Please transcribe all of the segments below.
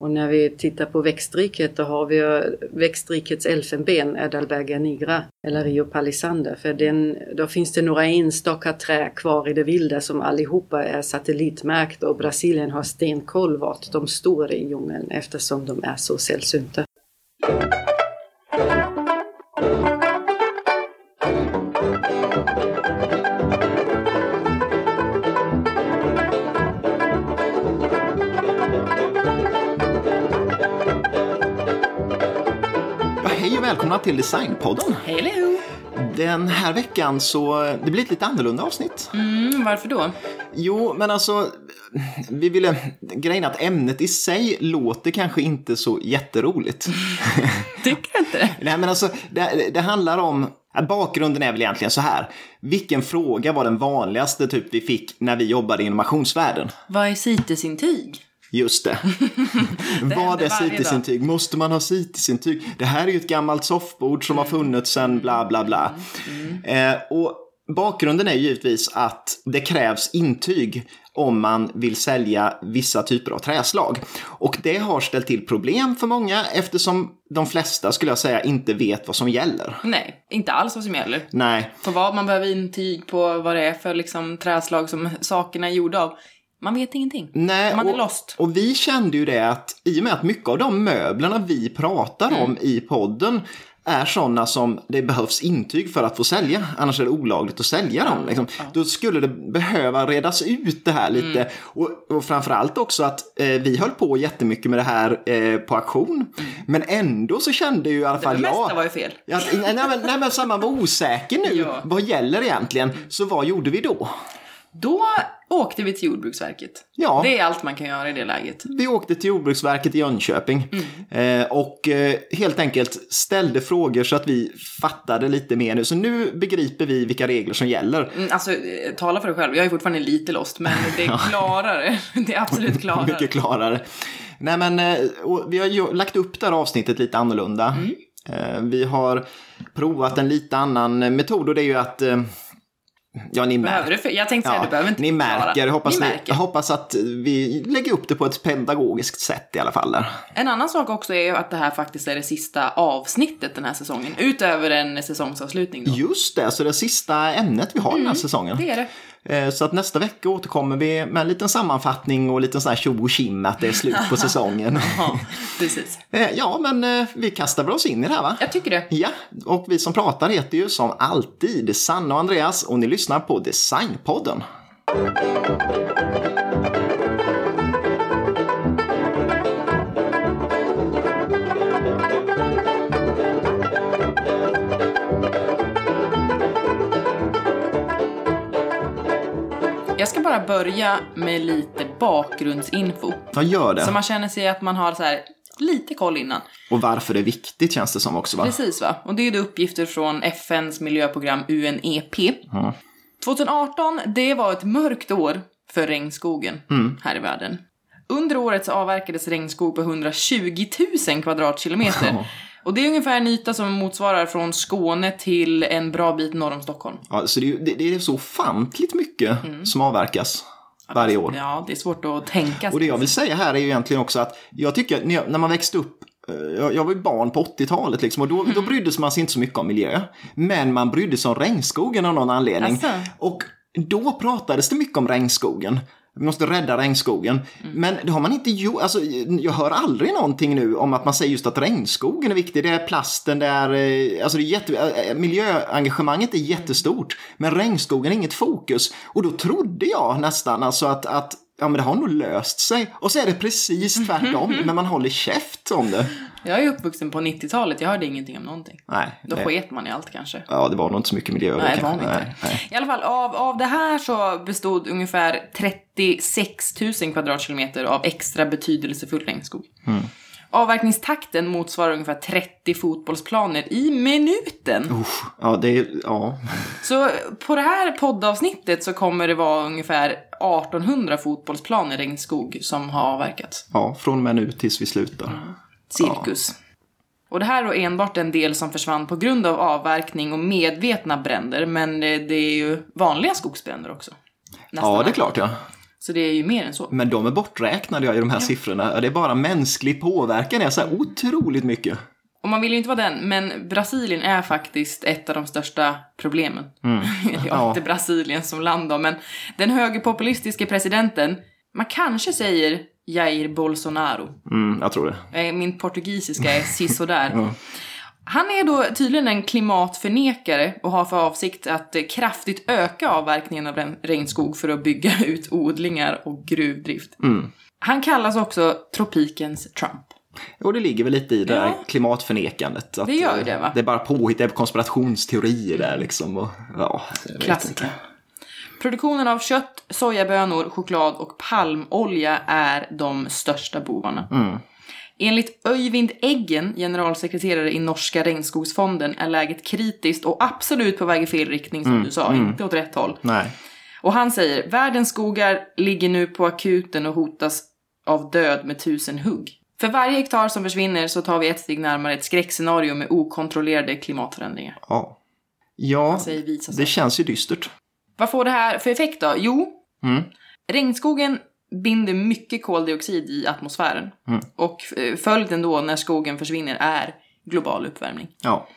Och när vi tittar på växtriket då har vi växtrikets elfenben, Edalberga nigra, eller Rio palisander. För den, då finns det några enstaka trä kvar i det vilda som allihopa är satellitmärkta och Brasilien har stenkoll vart de står i djungeln eftersom de är så sällsynta. Välkomna till Designpodden. Hello! Den här veckan så, det blir ett lite annorlunda avsnitt. Mm, varför då? Jo, men alltså, vi ville, grejen att ämnet i sig låter kanske inte så jätteroligt. Tycker du inte det? Nej, men alltså, det, det handlar om, bakgrunden är väl egentligen så här. Vilken fråga var den vanligaste typ vi fick när vi jobbade i innovationsvärlden? Vad är CITES-intyg? Just det. det Vad är CITES-intyg? Måste man ha CITES-intyg? Det här är ju ett gammalt soffbord som har mm. funnits sedan bla bla bla. Mm. Eh, och bakgrunden är givetvis att det krävs intyg om man vill sälja vissa typer av träslag. Och det har ställt till problem för många eftersom de flesta, skulle jag säga, inte vet vad som gäller. Nej, inte alls vad som gäller. Nej. På vad man behöver intyg på, vad det är för liksom, träslag som sakerna är gjorda av. Man vet ingenting. Nej, man är och, lost. Och vi kände ju det att i och med att mycket av de möblerna vi pratar mm. om i podden är sådana som det behövs intyg för att få sälja. Annars är det olagligt att sälja dem. Liksom. Ja. Då skulle det behöva redas ut det här lite. Mm. Och, och framförallt också att eh, vi höll på jättemycket med det här eh, på auktion. Mm. Men ändå så kände ju i alla fall jag... Det mesta var ju fel. Ja, nej, men, nej men så man var osäker nu. ja. Vad gäller egentligen? Så vad gjorde vi då? Då åkte vi till Jordbruksverket. Ja. Det är allt man kan göra i det läget. Vi åkte till Jordbruksverket i Jönköping mm. eh, och eh, helt enkelt ställde frågor så att vi fattade lite mer nu. Så nu begriper vi vilka regler som gäller. Mm, alltså, eh, tala för dig själv. Jag är fortfarande lite lost, men det är klarare. det är absolut klarare. Mycket klarare. Nej, men vi har lagt upp det här avsnittet lite annorlunda. Mm. Vi har provat en lite annan metod och det är ju att Ja, ni märker. Jag tänkte säga, ja, du behöver inte Ni märker. Hoppas, ni märker. Ni, hoppas att vi lägger upp det på ett pedagogiskt sätt i alla fall. Där. En annan sak också är att det här faktiskt är det sista avsnittet den här säsongen. Utöver en säsongsavslutning då. Just det, så det sista ämnet vi har mm, den här mm, säsongen. Det är det. Eh, så att nästa vecka återkommer vi med en liten sammanfattning och lite sån här tjo och kim att det är slut på säsongen. ja, precis. Eh, ja, men eh, vi kastar väl oss in i det här va? Jag tycker det. Ja, och vi som pratar heter ju som alltid Sanna och Andreas och ni lyssnar på Designpodden. Jag ska bara börja med lite bakgrundsinfo. Ja, gör det. Så man känner sig att man har så här lite koll innan. Och varför det är viktigt känns det som också va? Precis va. Och det är då uppgifter från FNs miljöprogram UNEP. Mm. 2018, det var ett mörkt år för regnskogen mm. här i världen. Under året så avverkades regnskog på 120 000 kvadratkilometer. Och det är ungefär en yta som motsvarar från Skåne till en bra bit norr om Stockholm. Ja, så det, det, det är så ofantligt mycket mm. som avverkas varje år. Ja, det är svårt att tänka sig. Och det jag vill säga här är ju egentligen också att jag tycker när man växte upp eh, jag var ju barn på 80-talet liksom och då, mm. då brydde man sig inte så mycket om miljö. Men man brydde sig om regnskogen av någon anledning. Alltså. Och då pratades det mycket om regnskogen. Vi måste rädda regnskogen. Mm. Men det har man inte gjort. Alltså, jag hör aldrig någonting nu om att man säger just att regnskogen är viktig. Det är plasten, det är, eh, alltså det är jätte, eh, miljöengagemanget är jättestort. Men regnskogen är inget fokus. Och då trodde jag nästan alltså att, att ja men det har nog löst sig. Och så är det precis tvärtom, men man håller käft om det. Jag är uppvuxen på 90-talet, jag hörde ingenting om någonting. Nej. Då det... sket man i allt kanske. Ja, det var nog inte så mycket miljö. Nej, det var inte. Nej, I alla fall, av, av det här så bestod ungefär 36 000 kvadratkilometer av extra betydelsefull regnskog. Mm. Avverkningstakten motsvarar ungefär 30 fotbollsplaner i minuten. Usch, ja, det är, ja. Så på det här poddavsnittet så kommer det vara ungefär 1800 fotbollsplaner regnskog som har avverkats. Ja, från och med nu tills vi slutar. Mm. Cirkus. Ja. Och det här är enbart en del som försvann på grund av avverkning och medvetna bränder, men det är ju vanliga skogsbränder också. Nästan ja, det är klart ja. Så det är ju mer än så. Men de är borträknade i de här ja. siffrorna. Det är bara mänsklig påverkan, det är så här otroligt mycket. Och man vill ju inte vara den, men Brasilien är faktiskt ett av de största problemen. Mm. ja, ja, inte Brasilien som land då, men den högerpopulistiska presidenten, man kanske säger Jair Bolsonaro. Mm, jag tror det. Eh, min portugisiska är sisådär. ja. Han är då tydligen en klimatförnekare och har för avsikt att kraftigt öka avverkningen av regnskog för att bygga ut odlingar och gruvdrift. Mm. Han kallas också tropikens Trump. Och det ligger väl lite i det ja. där klimatförnekandet. Att det gör ju det va? Det är bara påhitt, konspirationsteorier där liksom. Och, ja, Klassiker. Produktionen av kött, sojabönor, choklad och palmolja är de största bovarna. Mm. Enligt Öyvind Eggen, generalsekreterare i norska regnskogsfonden, är läget kritiskt och absolut på väg i fel riktning som mm, du sa, mm. inte åt rätt håll. Nej. Och han säger, världens skogar ligger nu på akuten och hotas av död med tusen hugg. För varje hektar som försvinner så tar vi ett steg närmare ett skräckscenario med okontrollerade klimatförändringar. Ja, ja det känns ju dystert. Vad får det här för effekt då? Jo, mm. regnskogen binder mycket koldioxid i atmosfären. Mm. Och eh, följden då när skogen försvinner är global uppvärmning. Ja.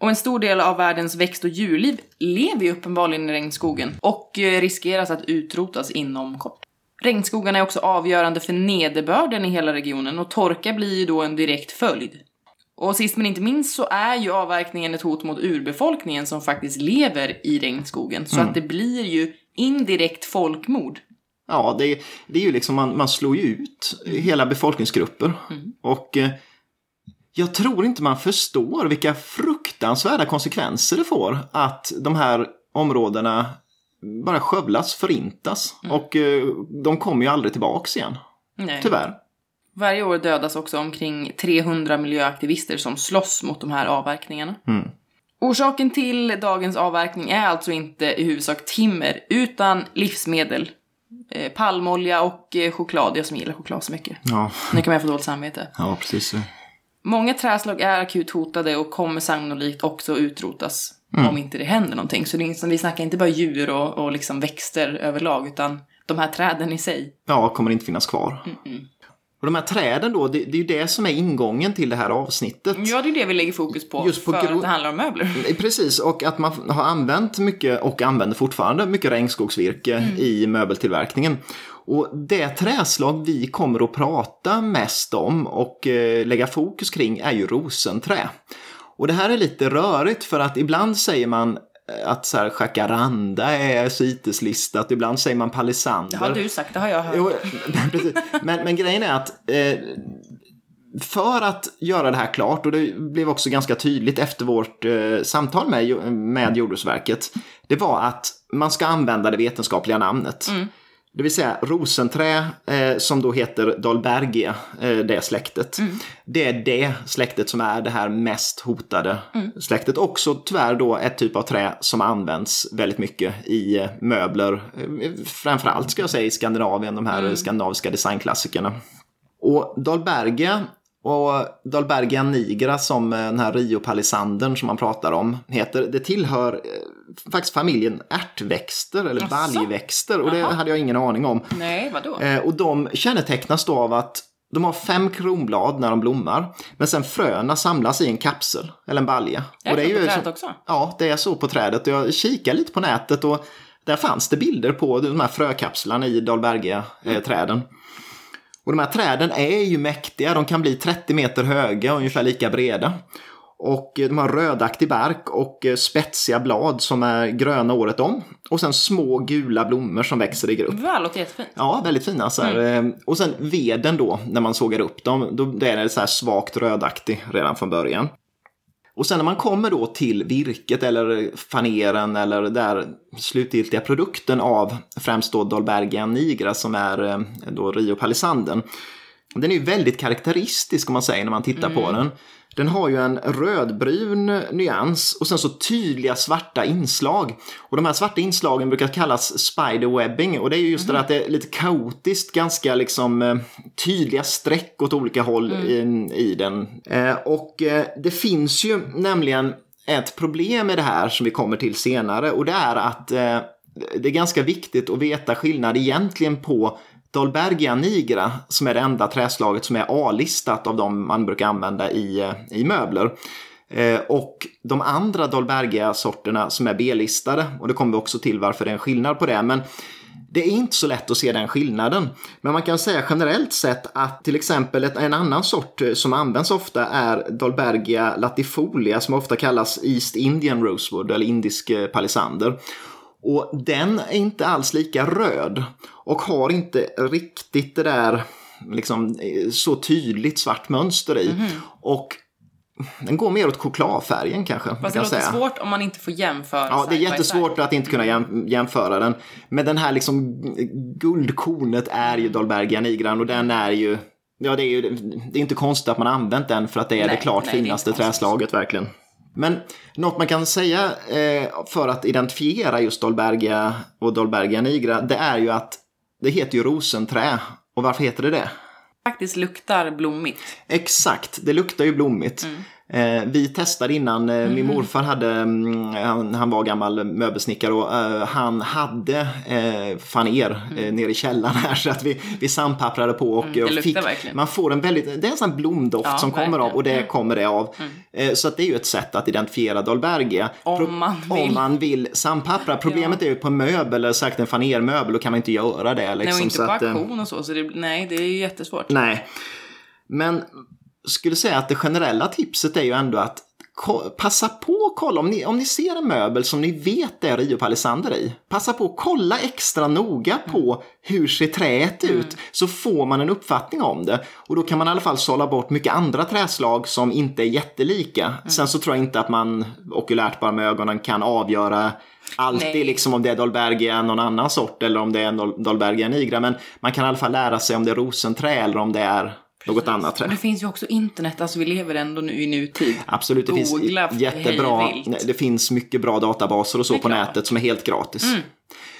Och en stor del av världens växt och djurliv lever ju uppenbarligen i regnskogen och eh, riskeras att utrotas inom kort. Regnskogarna är också avgörande för nederbörden i hela regionen och torka blir ju då en direkt följd. Och sist men inte minst så är ju avverkningen ett hot mot urbefolkningen som faktiskt lever i regnskogen. Så mm. att det blir ju indirekt folkmord Ja, det, det är ju liksom, man, man slår ju ut hela befolkningsgrupper. Mm. Och eh, jag tror inte man förstår vilka fruktansvärda konsekvenser det får att de här områdena bara skövlas, förintas. Mm. Och eh, de kommer ju aldrig tillbaks igen. Nej. Tyvärr. Varje år dödas också omkring 300 miljöaktivister som slåss mot de här avverkningarna. Mm. Orsaken till dagens avverkning är alltså inte i huvudsak timmer, utan livsmedel Eh, palmolja och eh, choklad. Jag som gillar choklad så mycket. Ja. Nu kan man få dåligt samvete. Ja, precis. Många träslag är akut hotade och kommer sannolikt också utrotas mm. om inte det händer någonting. Så det är, vi snackar inte bara djur och, och liksom växter överlag, utan de här träden i sig. Ja, kommer inte finnas kvar. Mm -mm. Och de här träden då, det, det, är ju det som är ingången till det här avsnittet. Ja, det är det vi lägger fokus på, Just på för att det handlar om möbler. Precis, och att man har använt mycket, och använder fortfarande, mycket regnskogsvirke mm. i möbeltillverkningen. Och det träslag vi kommer att prata mest om och eh, lägga fokus kring är ju rosenträ. Och det här är lite rörigt för att ibland säger man att så här, jacaranda är CITES-listat, ibland säger man palisander. Det har du sagt, det har jag hört. Jo, men, men grejen är att eh, för att göra det här klart, och det blev också ganska tydligt efter vårt eh, samtal med, med Jordbruksverket, det var att man ska använda det vetenskapliga namnet. Mm. Det vill säga rosenträ eh, som då heter Dahlbergia, eh, det släktet. Mm. Det är det släktet som är det här mest hotade mm. släktet. Också tyvärr då ett typ av trä som används väldigt mycket i eh, möbler. Eh, framförallt ska jag säga i Skandinavien, de här mm. skandinaviska designklassikerna. Och Dahlbergia och Dahlbergia nigra som eh, den här Rio-palisandern som man pratar om heter, det tillhör faktiskt familjen ärtväxter eller Asså? baljväxter och det Aha. hade jag ingen aning om. Nej, vadå? Eh, och de kännetecknas då av att de har fem kronblad när de blommar. Men sen fröna samlas i en kapsel eller en balja. Är och det är ju på trädet också? Ja, det är så på trädet. Jag kikar lite på nätet och där fanns det bilder på de här frökapslarna i Dahlbergia-träden. Mm. Och de här träden är ju mäktiga, de kan bli 30 meter höga och ungefär lika breda. Och de har rödaktig bark och spetsiga blad som är gröna året om. Och sen små gula blommor som växer i grupp. Det låter jättefint. Ja, väldigt fina. Så mm. Och sen veden då, när man sågar upp dem, då är den så här svagt rödaktig redan från början. Och sen när man kommer då till virket eller faneren eller där slutgiltiga produkten av främst då Dahlbergia nigra som är eh, då Rio Palisanden. Den är ju väldigt karaktäristisk om man säger när man tittar mm. på den. Den har ju en rödbrun nyans och sen så tydliga svarta inslag. Och de här svarta inslagen brukar kallas spiderwebbing och det är ju just mm. det att det är lite kaotiskt, ganska liksom eh, tydliga streck åt olika håll mm. i, i, den. Eh, och eh, det finns ju nämligen ett problem med det här som vi kommer till senare och det är att det är ganska viktigt att veta skillnad egentligen på Dolbergia nigra som är det enda träslaget som är A-listat av de man brukar använda i, eh, i möbler. Eh, och de andra Dolbergia-sorterna som är B-listade och det kommer vi också till varför det är en skillnad på det. Men det är inte så lätt att se den skillnaden. Men man kan säga generellt sett att till exempel en annan sort eh, som används ofta är Dolbergia latifolia som ofta kallas East Indian Rosewood eller indisk eh, palisander. Och den är inte alls lika röd och har inte riktigt det där liksom, så tydligt svart mönster i. Mm. Och den går mer åt chokladfärgen kanske. Fast det låter säga. svårt om man inte får jämföra. Ja, det är jättesvårt att inte kunna jäm jämföra den. Men den här liksom guldkornet är ju Dahlbergia nigran och den är ju Ja, det är ju det är inte konstigt att man använt den för att det är nej, det klart nej, finaste det träslaget verkligen. Men något man kan säga eh, för att identifiera just Dolbergia och Dolbergia nigra, det är ju att det heter ju rosenträ. Och varför heter det det? Faktiskt luktar blommigt. Exakt, det luktar ju blommigt. Mm. Eh, vi testade innan, mm. min morfar hade, mm, han, han, var gammal möbelsnickare och eh, han hade eh, faner mm. Nere i källaren här så att vi, vi sandpapprade på och, mm, och fick, man får en väldigt, det är en sån blomdoft ja, som verkligen. kommer av och det mm. kommer det av. Mm. Så att det är ju ett sätt att identifiera Dahlbergia. Om man vill. Om man vill sandpappra. Problemet ja. är ju på en möbel, eller sagt en fanermöbel, då kan man inte göra det. Liksom, nej, och inte så på auktion och så, så det, nej det är jättesvårt. Nej. Men skulle säga att det generella tipset är ju ändå att passa på att kolla om ni, om ni ser en möbel som ni vet är Rio Palisander i. Passa på att kolla extra noga på hur ser träet mm. ut mm. så får man en uppfattning om det. Och då kan man i alla fall sålla bort mycket andra träslag som inte är jättelika. Mm. Sen så tror jag inte att man okulärt bara med ögonen kan avgöra alltid liksom om det är Dolbergia någon annan sort eller om det är Dolbergia nigra. Men man kan i alla fall lära sig om det är rosenträ eller om det är något annat trä. Det finns ju också internet, alltså vi lever ändå nu i nutid. Absolut, det Googla finns jättebra, det finns mycket bra databaser och så på nätet som är helt gratis. Mm.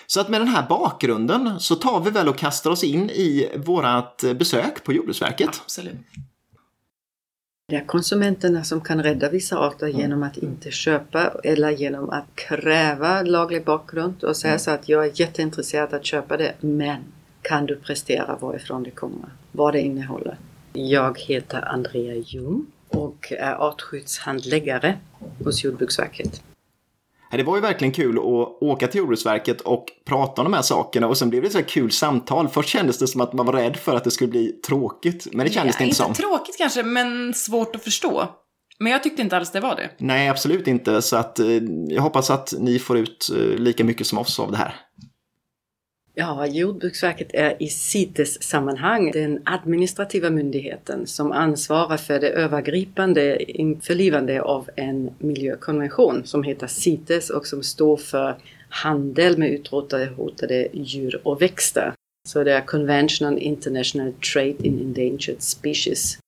Så att med den här bakgrunden så tar vi väl och kastar oss in i vårat besök på Jordbruksverket. Absolut. Det är konsumenterna som kan rädda vissa arter mm. genom att inte köpa eller genom att kräva laglig bakgrund och säga mm. så att jag är jätteintresserad att köpa det men kan du prestera varifrån det kommer, vad det innehåller. Jag heter Andrea Ljung och är artskyddshandläggare hos Jordbruksverket. Det var ju verkligen kul att åka till Jordbruksverket och prata om de här sakerna och sen blev det så här kul samtal. Först kändes det som att man var rädd för att det skulle bli tråkigt, men det kändes ja, det inte som. Inte tråkigt kanske, men svårt att förstå. Men jag tyckte inte alls det var det. Nej, absolut inte. Så att eh, jag hoppas att ni får ut eh, lika mycket som oss av det här. Ja, Jordbruksverket är i CITES-sammanhang den administrativa myndigheten som ansvarar för det övergripande införlivande av en miljökonvention som heter CITES och som står för handel med utrotade hotade djur och växter. Så det är Convention on International Trade in Endangered Species.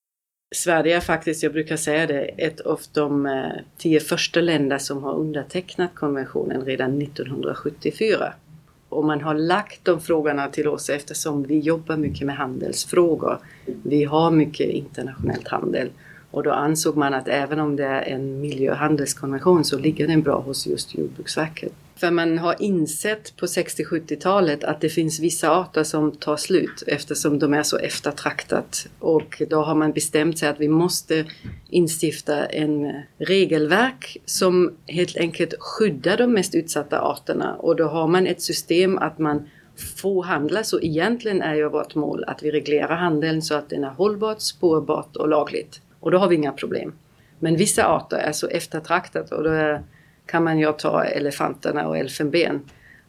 Sverige är faktiskt, jag brukar säga det, ett av de eh, tio första länder som har undertecknat konventionen redan 1974 och man har lagt de frågorna till oss eftersom vi jobbar mycket med handelsfrågor. Vi har mycket internationellt handel och då ansåg man att även om det är en miljöhandelskonvention så ligger den bra hos just Jordbruksverket. För man har insett på 60-70-talet att det finns vissa arter som tar slut eftersom de är så eftertraktat. Och då har man bestämt sig att vi måste instifta en regelverk som helt enkelt skyddar de mest utsatta arterna. Och då har man ett system att man får handla. Så egentligen är ju vårt mål att vi reglerar handeln så att den är hållbart, spårbart och lagligt. Och då har vi inga problem. Men vissa arter är så eftertraktat och då är kan man ju ta elefanterna och elfenben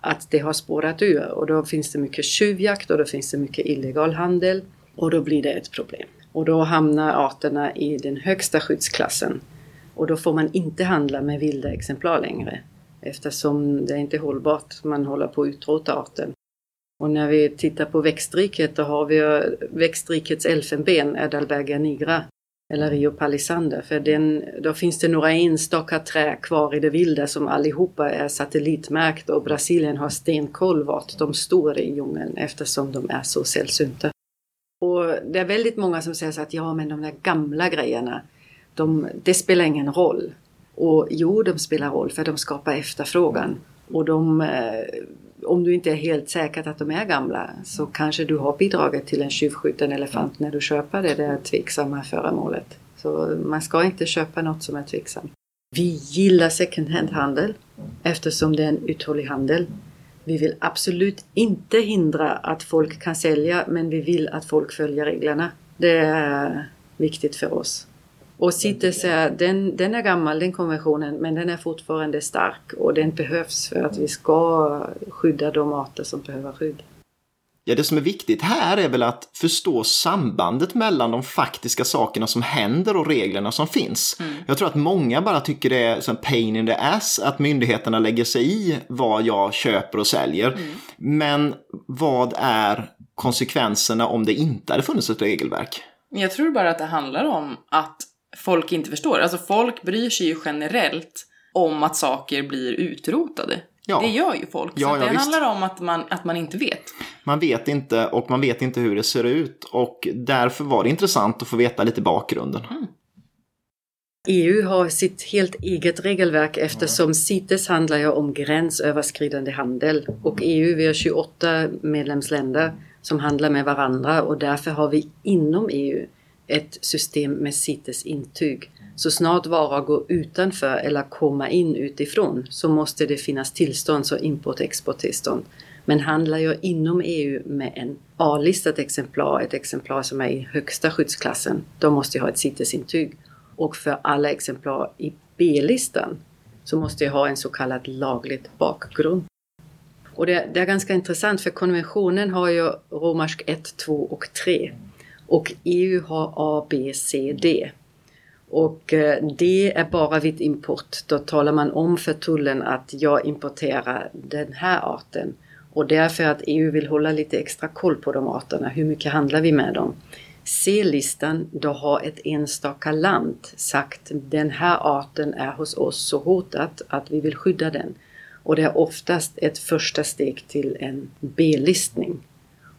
att det har spårat ur och då finns det mycket tjuvjakt och då finns det mycket illegal handel och då blir det ett problem. Och då hamnar arterna i den högsta skyddsklassen och då får man inte handla med vilda exemplar längre eftersom det är inte är hållbart. Man håller på att utrota arten. Och när vi tittar på växtriket då har vi växtrikets elfenben, Edalberga nigra, eller Rio Palisander. För den, då finns det några enstaka träd kvar i det vilda som allihopa är satellitmärkta och Brasilien har stenkoll vart de står i djungeln eftersom de är så sällsynta. Och det är väldigt många som säger så att ja men de där gamla grejerna, de, det spelar ingen roll. Och jo, de spelar roll för de skapar efterfrågan. Och de, eh, om du inte är helt säker att de är gamla så kanske du har bidragit till en tjuvskjuten elefant när du köper det där tveksamma föremålet. Så man ska inte köpa något som är tveksamt. Vi gillar second hand-handel eftersom det är en uthållig handel. Vi vill absolut inte hindra att folk kan sälja men vi vill att folk följer reglerna. Det är viktigt för oss. Och CITES den, den är gammal den konventionen men den är fortfarande stark och den behövs för att vi ska skydda de arter som behöver skydd. Ja, det som är viktigt här är väl att förstå sambandet mellan de faktiska sakerna som händer och reglerna som finns. Mm. Jag tror att många bara tycker det är en pain in the ass att myndigheterna lägger sig i vad jag köper och säljer. Mm. Men vad är konsekvenserna om det inte hade funnits ett regelverk? Jag tror bara att det handlar om att folk inte förstår. Alltså folk bryr sig ju generellt om att saker blir utrotade. Ja. Det gör ju folk. Ja, så ja, det visst. handlar om att man, att man inte vet. Man vet inte och man vet inte hur det ser ut och därför var det intressant att få veta lite bakgrunden. Mm. EU har sitt helt eget regelverk eftersom CITES handlar ju om gränsöverskridande handel och EU, vi har 28 medlemsländer som handlar med varandra och därför har vi inom EU ett system med CITES-intyg. Så snart vara går utanför eller komma in utifrån så måste det finnas tillstånd, så import exporttillstånd. Men handlar jag inom EU med en A-listat exemplar, ett exemplar som är i högsta skyddsklassen, då måste jag ha ett CITES-intyg. Och för alla exemplar i B-listan så måste jag ha en så kallad lagligt bakgrund. Och det, det, är ganska intressant för konventionen har ju romersk 1, 2 och 3. Och EU har A, B, C, D. Och det D är bara vid import. Då talar man om för tullen att jag importerar den här arten. Och därför att EU vill hålla lite extra koll på de arterna. Hur mycket handlar vi med dem? C-listan, då har ett enstaka land sagt den här arten är hos oss så hotat att vi vill skydda den. Och det är oftast ett första steg till en B-listning.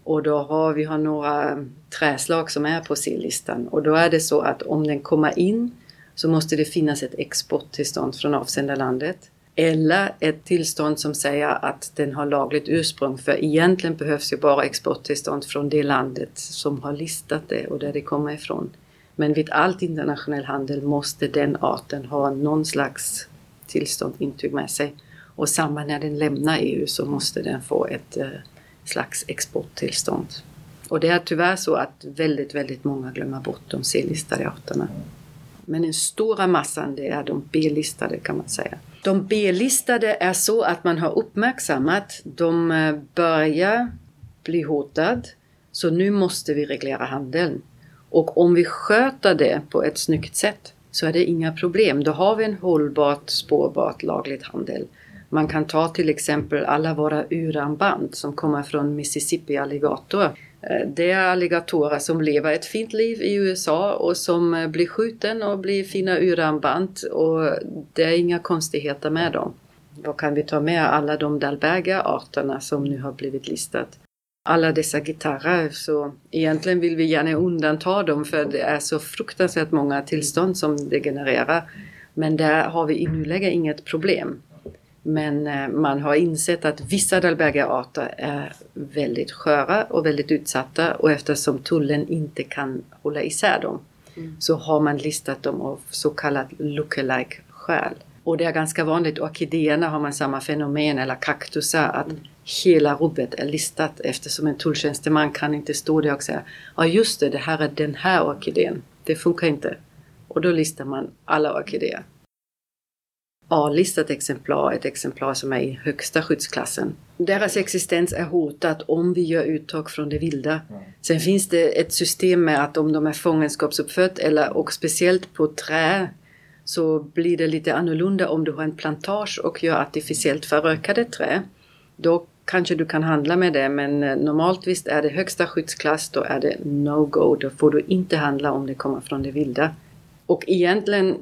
Och då har vi har några träslag som är på C-listan och då är det så att om den kommer in så måste det finnas ett exporttillstånd från avsändarlandet eller ett tillstånd som säger att den har lagligt ursprung för egentligen behövs ju bara exporttillstånd från det landet som har listat det och där det kommer ifrån. Men vid allt internationell handel måste den arten ha någon slags tillstånd, intyg med sig. Och samma när den lämnar EU så måste den få ett eh, slags exporttillstånd. Och det är tyvärr så att väldigt, väldigt många glömmer bort de C-listade arterna. Men den stora massan det är de B-listade kan man säga. De B-listade är så att man har uppmärksammat, de eh, börjar bli hotade, så nu måste vi reglera handeln. Och om vi sköter det på ett snyggt sätt så är det inga problem. Då har vi en hållbart, spårbart, lagligt handel. Man kan ta till exempel alla våra uranband som kommer från Mississippi alligator. Eh, det är alligatorer som lever ett fint liv i USA och som eh, blir skjuten och blir fina uranband och det är inga konstigheter med dem. Då kan vi ta med alla de Dalberga-arterna som nu har blivit listat. Alla dessa gitarrer, så egentligen vill vi gärna undanta dem för det är så fruktansvärt många tillstånd som det genererar. Men där har vi i nuläget inget problem. Men eh, man har insett att vissa Dalbergia-arter är väldigt sköra och väldigt utsatta och eftersom tullen inte kan hålla isär dem mm. så har man listat dem av så kallat lookalike skäl. Och det är ganska vanligt, orkidéerna har man samma fenomen, eller kaktusar, att mm. hela rubbet är listat eftersom en tulltjänsteman kan inte stå där och säga ja just det, det här är den här orkidén. Det funkar inte. Och då listar man alla orkidéer. A-listat exemplar, ett exemplar som är i högsta skyddsklassen. Deras existens är hotad om vi gör uttag från det vilda. Sen finns det ett system med att om de är fångenskapsuppfött eller och speciellt på trä så blir det lite annorlunda om du har en plantage och gör artificiellt förökade trä. Då kanske du kan handla med det men eh, normalt visst är det högsta skyddsklass då är det no-go. Då får du inte handla om det kommer från det vilda. Och egentligen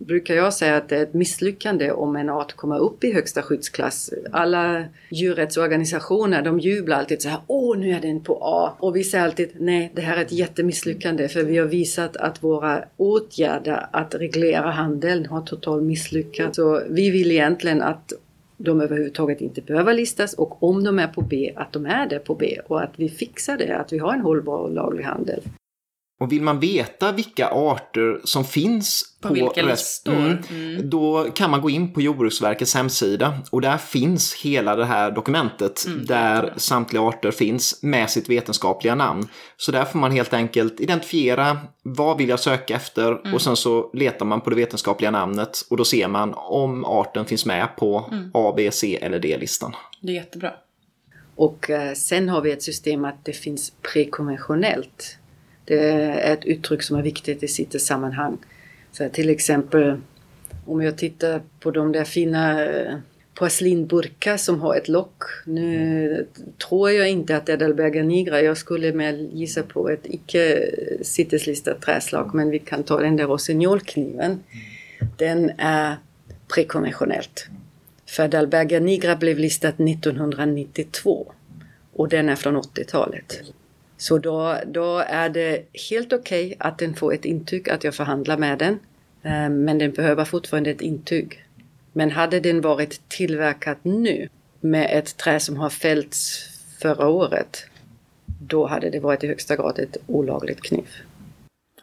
brukar jag säga att det är ett misslyckande om en art kommer upp i högsta skyddsklass. Alla djurrättsorganisationer de jublar alltid så här Åh, nu är den på A! Och vi säger alltid Nej, det här är ett jättemisslyckande för vi har visat att våra åtgärder att reglera handeln har totalt misslyckats. Så vi vill egentligen att de överhuvudtaget inte behöver listas och om de är på B, att de är det på B och att vi fixar det, att vi har en hållbar och laglig handel. Och vill man veta vilka arter som finns på, på vilka listor, mm, mm. då kan man gå in på Jordbruksverkets hemsida och där finns hela det här dokumentet mm, där samtliga arter finns med sitt vetenskapliga namn. Så där får man helt enkelt identifiera vad vill jag söka efter och mm. sen så letar man på det vetenskapliga namnet och då ser man om arten finns med på mm. A, B, C eller D-listan. Det är jättebra. Och eh, sen har vi ett system att det finns prekonventionellt det är ett uttryck som är viktigt i sitt sammanhang. Så till exempel om jag tittar på de där fina eh, porslinburkar som har ett lock. Nu tror jag inte att det är Edelberga nigra. Jag skulle med gissa på ett icke sitteslistat träslag. Men vi kan ta den där rossignolkniven. Den är prekonventionellt. För Dalberga nigra blev listat 1992 och den är från 80-talet. Så då, då är det helt okej okay att den får ett intyg att jag förhandlar med den. Eh, men den behöver fortfarande ett intyg. Men hade den varit tillverkad nu med ett trä som har fällts förra året, då hade det varit i högsta grad ett olagligt kniv.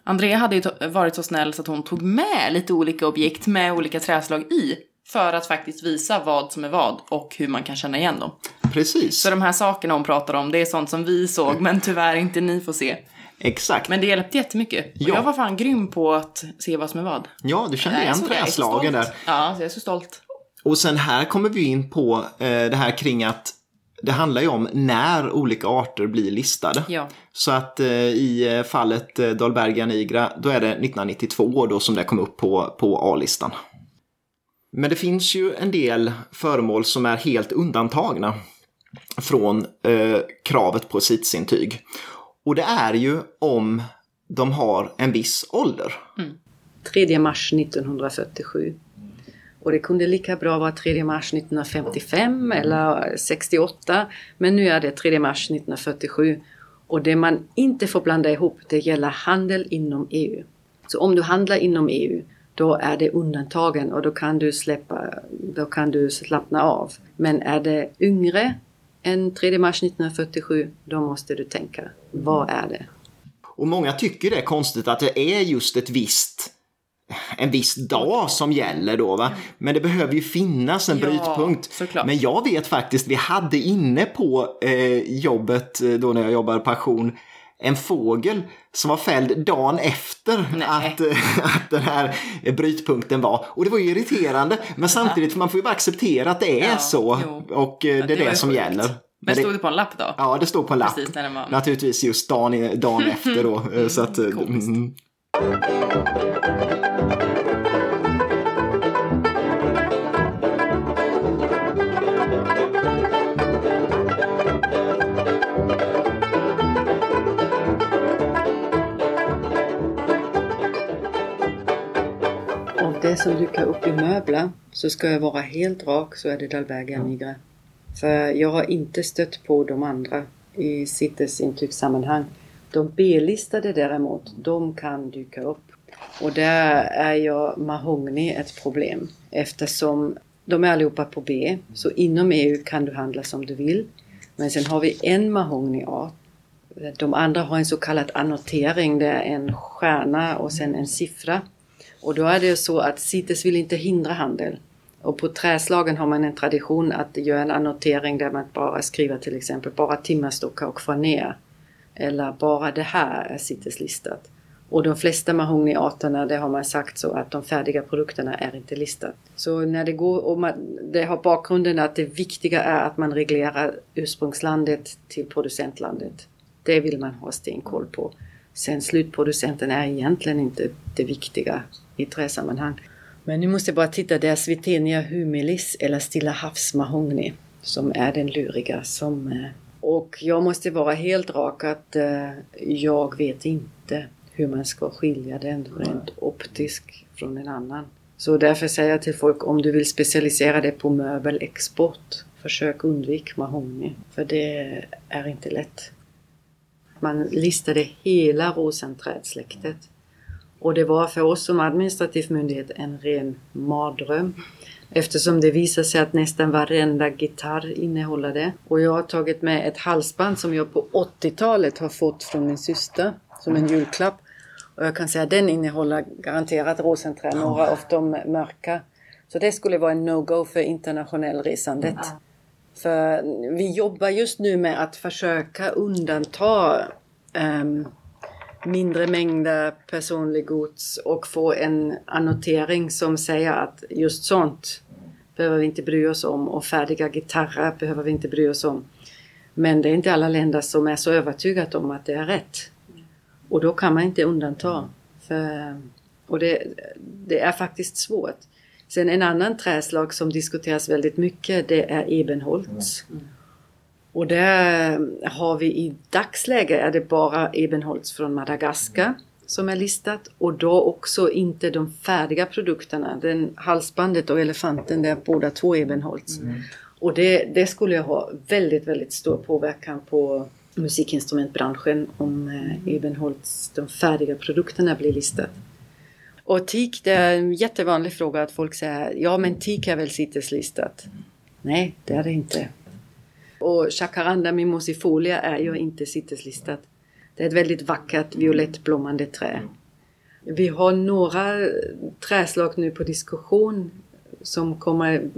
Andrea hade ju varit så snäll så att hon tog med lite olika objekt med olika träslag i för att faktiskt visa vad som är vad och hur man kan känna igen dem. Precis. Så de här sakerna hon pratar om, det är sånt som vi såg men tyvärr inte ni får se. Exakt. Men det hjälpte jättemycket. Och ja. jag var fan grym på att se vad som är vad. Ja, du kände igen träslagen där. Ja, så jag är så stolt. Och sen här kommer vi in på eh, det här kring att det handlar ju om när olika arter blir listade. Ja. Så att eh, i eh, fallet eh, nigra, då är det 1992 då som det kom upp på, på A-listan. Men det finns ju en del föremål som är helt undantagna från eh, kravet på sitsintyg. Och det är ju om de har en viss ålder. Mm. 3 mars 1947. Och det kunde lika bra vara 3 mars 1955 eller 68. Men nu är det 3 mars 1947. Och det man inte får blanda ihop det gäller handel inom EU. Så om du handlar inom EU då är det undantagen och då kan du släppa, då kan du slappna av. Men är det yngre än 3 mars 1947, då måste du tänka, vad är det? Och många tycker det är konstigt att det är just ett visst en viss dag som gäller då va. Men det behöver ju finnas en ja, brytpunkt. Såklart. Men jag vet faktiskt, vi hade inne på eh, jobbet eh, då när jag jobbade passion en fågel som var fälld dagen efter att, att den här brytpunkten var. Och det var ju irriterande. Men samtidigt, man får ju bara acceptera att det är ja, så. Jo. Och eh, det är det, det som sjukt. gäller. Men stod det på en lapp då? Ja, det stod på en lapp. Precis, var... Naturligtvis just dagen, dagen efter då. Mm, så att, mm. Som dyker upp i möbler så ska jag vara helt rak så är det Dalbergia nigra. För jag har inte stött på de andra i sittesintygssammanhang. De B-listade däremot, de kan dyka upp. Och där är jag mahogny ett problem eftersom de är allihopa på B. Så inom EU kan du handla som du vill. Men sen har vi en mahognyart. De andra har en så kallad annotering. Det är en stjärna och sen en siffra. Och då är det så att CITES vill inte hindra handel. Och på träslagen har man en tradition att göra en annotering där man bara skriver till exempel bara timmerstockar och faner. Eller bara det här är CITES-listat. Och de flesta mahognyarterna, det har man sagt så att de färdiga produkterna är inte listade. Så när det går, och man, det har bakgrunden att det viktiga är att man reglerar ursprungslandet till producentlandet. Det vill man ha stenkoll på. Sen slutproducenten är egentligen inte det viktiga i träsammanhang. Men nu måste jag bara titta, det är Svitenia humilis eller Stilla havsmahogny som är den luriga. Som, eh, och jag måste vara helt rak att uh, jag vet inte hur man ska skilja den rent optiskt från en annan. Så därför säger jag till folk om du vill specialisera dig på möbelexport, försök undvika mahogny. För det är inte lätt. Man listade hela rosenträdsläktet Och det var för oss som administrativ myndighet en ren mardröm. Eftersom det visar sig att nästan varenda gitarr innehåller det. Och jag har tagit med ett halsband som jag på 80-talet har fått från min syster som en julklapp. Och jag kan säga att den innehåller garanterat rosenträ, några av de mörka. Så det skulle vara en no-go för internationell resandet. Mm. För vi jobbar just nu med att försöka undanta um, mindre mängder personlig gods och få en annotering som säger att just sånt behöver vi inte bry oss om och färdiga gitarrer behöver vi inte bry oss om. Men det är inte alla länder som är så övertygade om att det är rätt. Och då kan man inte undanta. För, och det, det är faktiskt svårt. Sen en annan träslag som diskuteras väldigt mycket det är ebenholts. Mm. Och där har vi i dagsläget är det bara ebenholts från Madagaskar som är listat och då också inte de färdiga produkterna. Den halsbandet och elefanten det är båda två ebenholts. Mm. Och det, det skulle ha väldigt, väldigt stor påverkan på musikinstrumentbranschen om eh, ebenholts, de färdiga produkterna blir listade. Och teak, det är en jättevanlig fråga att folk säger ja men teak är väl CITES-listat? Nej, det är det inte. Och Jacaranda mimosifolia är ju inte CITES-listat. Det är ett väldigt vackert violettblommande trä. Vi har några träslag nu på diskussion som kommer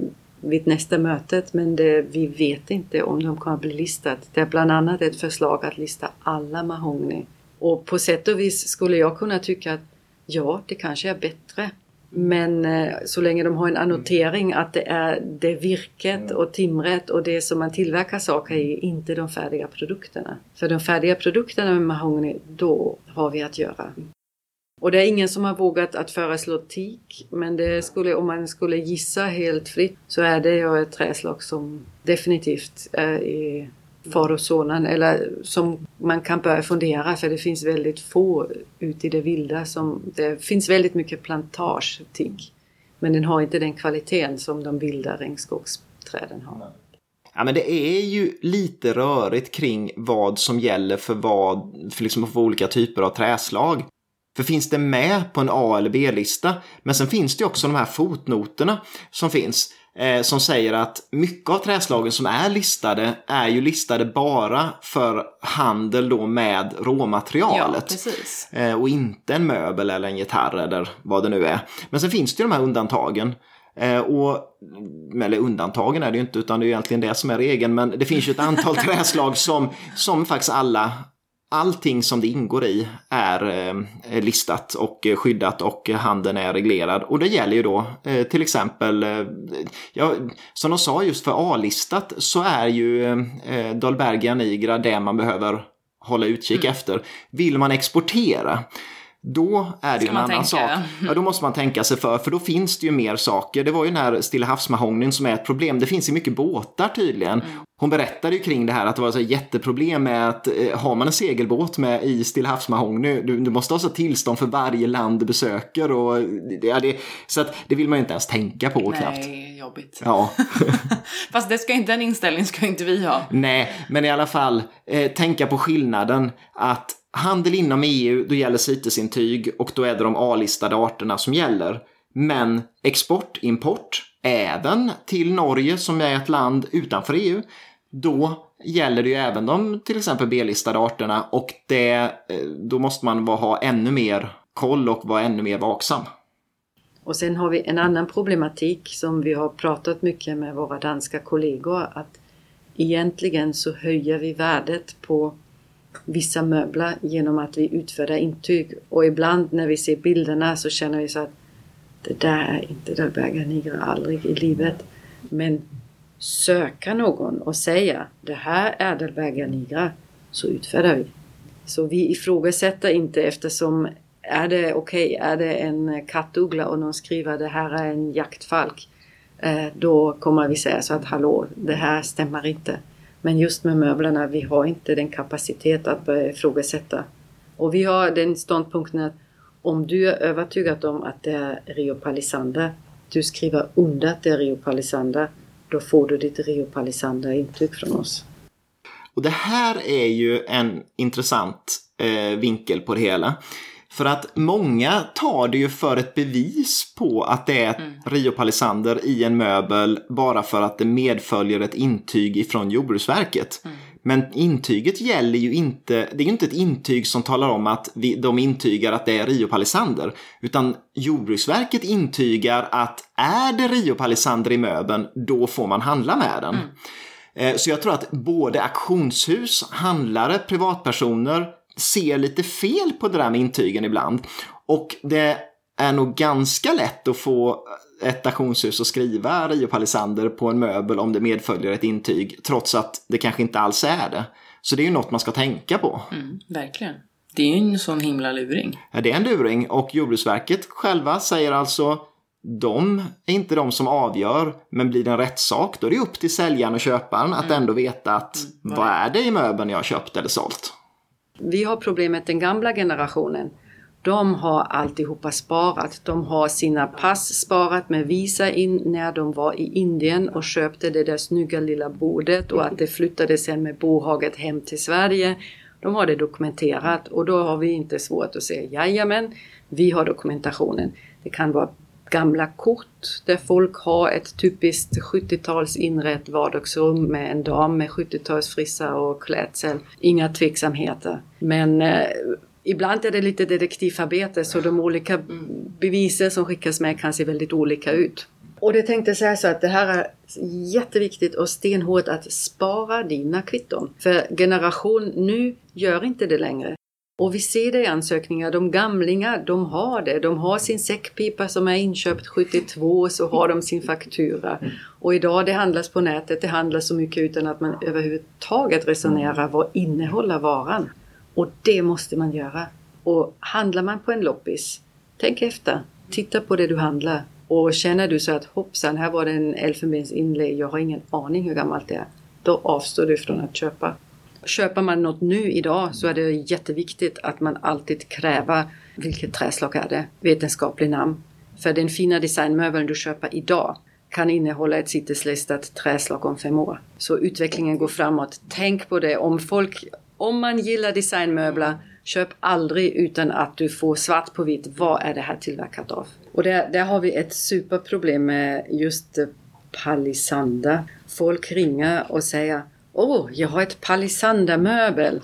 vid nästa mötet men det, vi vet inte om de kommer bli listat. Det är bland annat ett förslag att lista alla mahogny. Och på sätt och vis skulle jag kunna tycka att ja, det kanske är bättre. Men eh, så länge de har en annotering att det är det virket och timret och det som man tillverkar saker i, inte de färdiga produkterna. För de färdiga produkterna med mahogny, då har vi att göra. Och det är ingen som har vågat att föreslå teak, men det skulle, om man skulle gissa helt fritt så är det ju ett träslag som definitivt är i far och sonen eller som man kan börja fundera för det finns väldigt få ute i det vilda som det finns väldigt mycket plantage. Men den har inte den kvaliteten som de vilda regnskogsträden har. Ja, men det är ju lite rörigt kring vad som gäller för, vad, för, liksom för olika typer av träslag. För finns det med på en A eller B-lista? Men sen finns det också de här fotnoterna som finns. Eh, som säger att mycket av träslagen som är listade är ju listade bara för handel då med råmaterialet. Ja, eh, och inte en möbel eller en gitarr eller vad det nu är. Men sen finns det ju de här undantagen. Eh, och, eller undantagen är det ju inte utan det är egentligen det som är regeln. Men det finns ju ett antal träslag som, som faktiskt alla allting som det ingår i är eh, listat och skyddat och handeln är reglerad. Och det gäller ju då eh, till exempel, eh, ja, som de sa just för A-listat så är ju eh, Dahlbergia Nigra det man behöver hålla utkik mm. efter. Vill man exportera då är det ju en annan tänka? sak. Ja, då måste man tänka sig för, för då finns det ju mer saker. Det var ju den här Stilla havsmahognin som är ett problem. Det finns ju mycket båtar tydligen. Mm. Hon berättade ju kring det här att det var så jätteproblem med att eh, har man en segelbåt med i Stilla havsmahogny, du, du måste ha så tillstånd för varje land du besöker. Och, ja, det, så att det vill man ju inte ens tänka på Nej, knappt. Nej, jobbigt. Ja. Fast det ska inte, den inställningen ska inte vi ha. Nej, men i alla fall eh, tänka på skillnaden att Handel inom EU, då gäller CITES-intyg och då är det de A-listade arterna som gäller. Men export, import, även till Norge som är ett land utanför EU, då gäller det ju även de till exempel B-listade arterna och det, eh, då måste man ha ännu mer koll och vara ännu mer vaksam. Och sen har vi en annan problematik som vi har pratat mycket med våra danska kollegor att egentligen så höjer vi värdet på vissa möbler genom att vi utfärdar intyg. Och ibland när vi ser bilderna så känner vi så att det där är inte Dalberga Nigra aldrig i livet. Men söka någon och säga det här är Dalberga Nigra så utfärdar vi. Så vi ifrågasätter inte eftersom är det okej, okay, är det en kattuggla och någon skriver det här är en jaktfalk. Eh, då kommer vi säga så att hallå, det här stämmer inte. Men just med möblerna, vi har inte den kapacitet att börja ifrågasätta. Och vi har den ståndpunkten att om du är övertygad om att det är Rio Palisander, du skriver under att det är Rio Palisander, då får du ditt Rio Palisander-intyg från oss. Och det här är ju en intressant eh, vinkel på det hela. För att många tar det ju för ett bevis på att det är mm. Rio Palisander i en möbel bara för att det medföljer ett intyg ifrån Jordbruksverket. Mm. Men intyget gäller ju inte, det är ju inte ett intyg som talar om att vi, de intygar att det är Rio Palisander. Utan Jordbruksverket intygar att är det Rio Palisander i möbeln, då får man handla med den. Mm. Eh, så jag tror att både auktionshus, handlare, privatpersoner ser lite fel på det där med intygen ibland. Och det är nog ganska lätt att få ett auktionshus att skriva Rio Palisander på en möbel om det medföljer ett intyg, trots att det kanske inte alls är det. Så det är ju något man ska tänka på. Mm, verkligen. Det är ju en sån himla luring. Ja, det är en luring och Jordbruksverket själva säger alltså de är inte de som avgör, men blir det en rättssak då är det upp till säljaren och köparen att mm. ändå veta att mm. vad är det i möbeln jag har köpt eller sålt. Vi har problemet den gamla generationen. De har alltihopa sparat. De har sina pass sparat med Visa in när de var i Indien och köpte det där snygga lilla bordet och att det flyttade sen med bohaget hem till Sverige. De har det dokumenterat och då har vi inte svårt att säga jajamän, vi har dokumentationen. Det kan vara gamla kort där folk har ett typiskt 70-tals inrett vardagsrum med en dam med 70-talsfrissa och klädsel. Inga tveksamheter. Men eh, ibland är det lite detektivarbete så de olika bevisen som skickas med kan se väldigt olika ut. Och det tänkte säga så att det här är jätteviktigt och stenhårt att spara dina kvitton. För generation nu gör inte det längre. Och vi ser det i ansökningar, de gamlingar de har det. De har sin säckpipa som är inköpt 72 så har de sin faktura. Och idag det handlas på nätet, det handlas så mycket utan att man överhuvudtaget resonerar vad innehåller varan. Och det måste man göra. Och handlar man på en loppis, tänk efter. Titta på det du handlar. Och känner du så att hoppsan, här var det en elfenbensinlay, jag har ingen aning hur gammalt det är. Då avstår du från att köpa. Köper man något nu idag så är det jätteviktigt att man alltid kräver vilket träslag är det, vetenskaplig namn. För den fina designmöbeln du köper idag kan innehålla ett citruslistat träslag om fem år. Så utvecklingen går framåt. Tänk på det. Om, folk, om man gillar designmöbler, köp aldrig utan att du får svart på vitt. Vad är det här tillverkat av? Och där, där har vi ett superproblem med just eh, palisander. Folk ringer och säger Åh, oh, jag har ett palisandermöbel.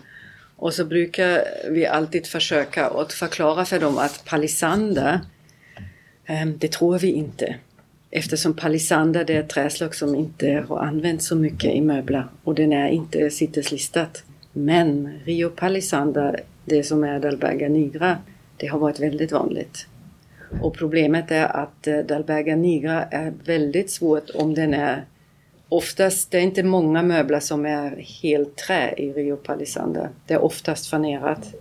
Och så brukar vi alltid försöka att förklara för dem att palisander, ehm, det tror vi inte. Eftersom palisander är ett träslag som inte har använts så mycket i möbler och den är inte sitteslistat. Men Rio palisander, det som är Dalberga nigra, det har varit väldigt vanligt. Och problemet är att eh, Dalberga nigra är väldigt svårt om den är Oftast, det är inte många möbler som är helt trä i Rio Palisander. Det är oftast fanerat.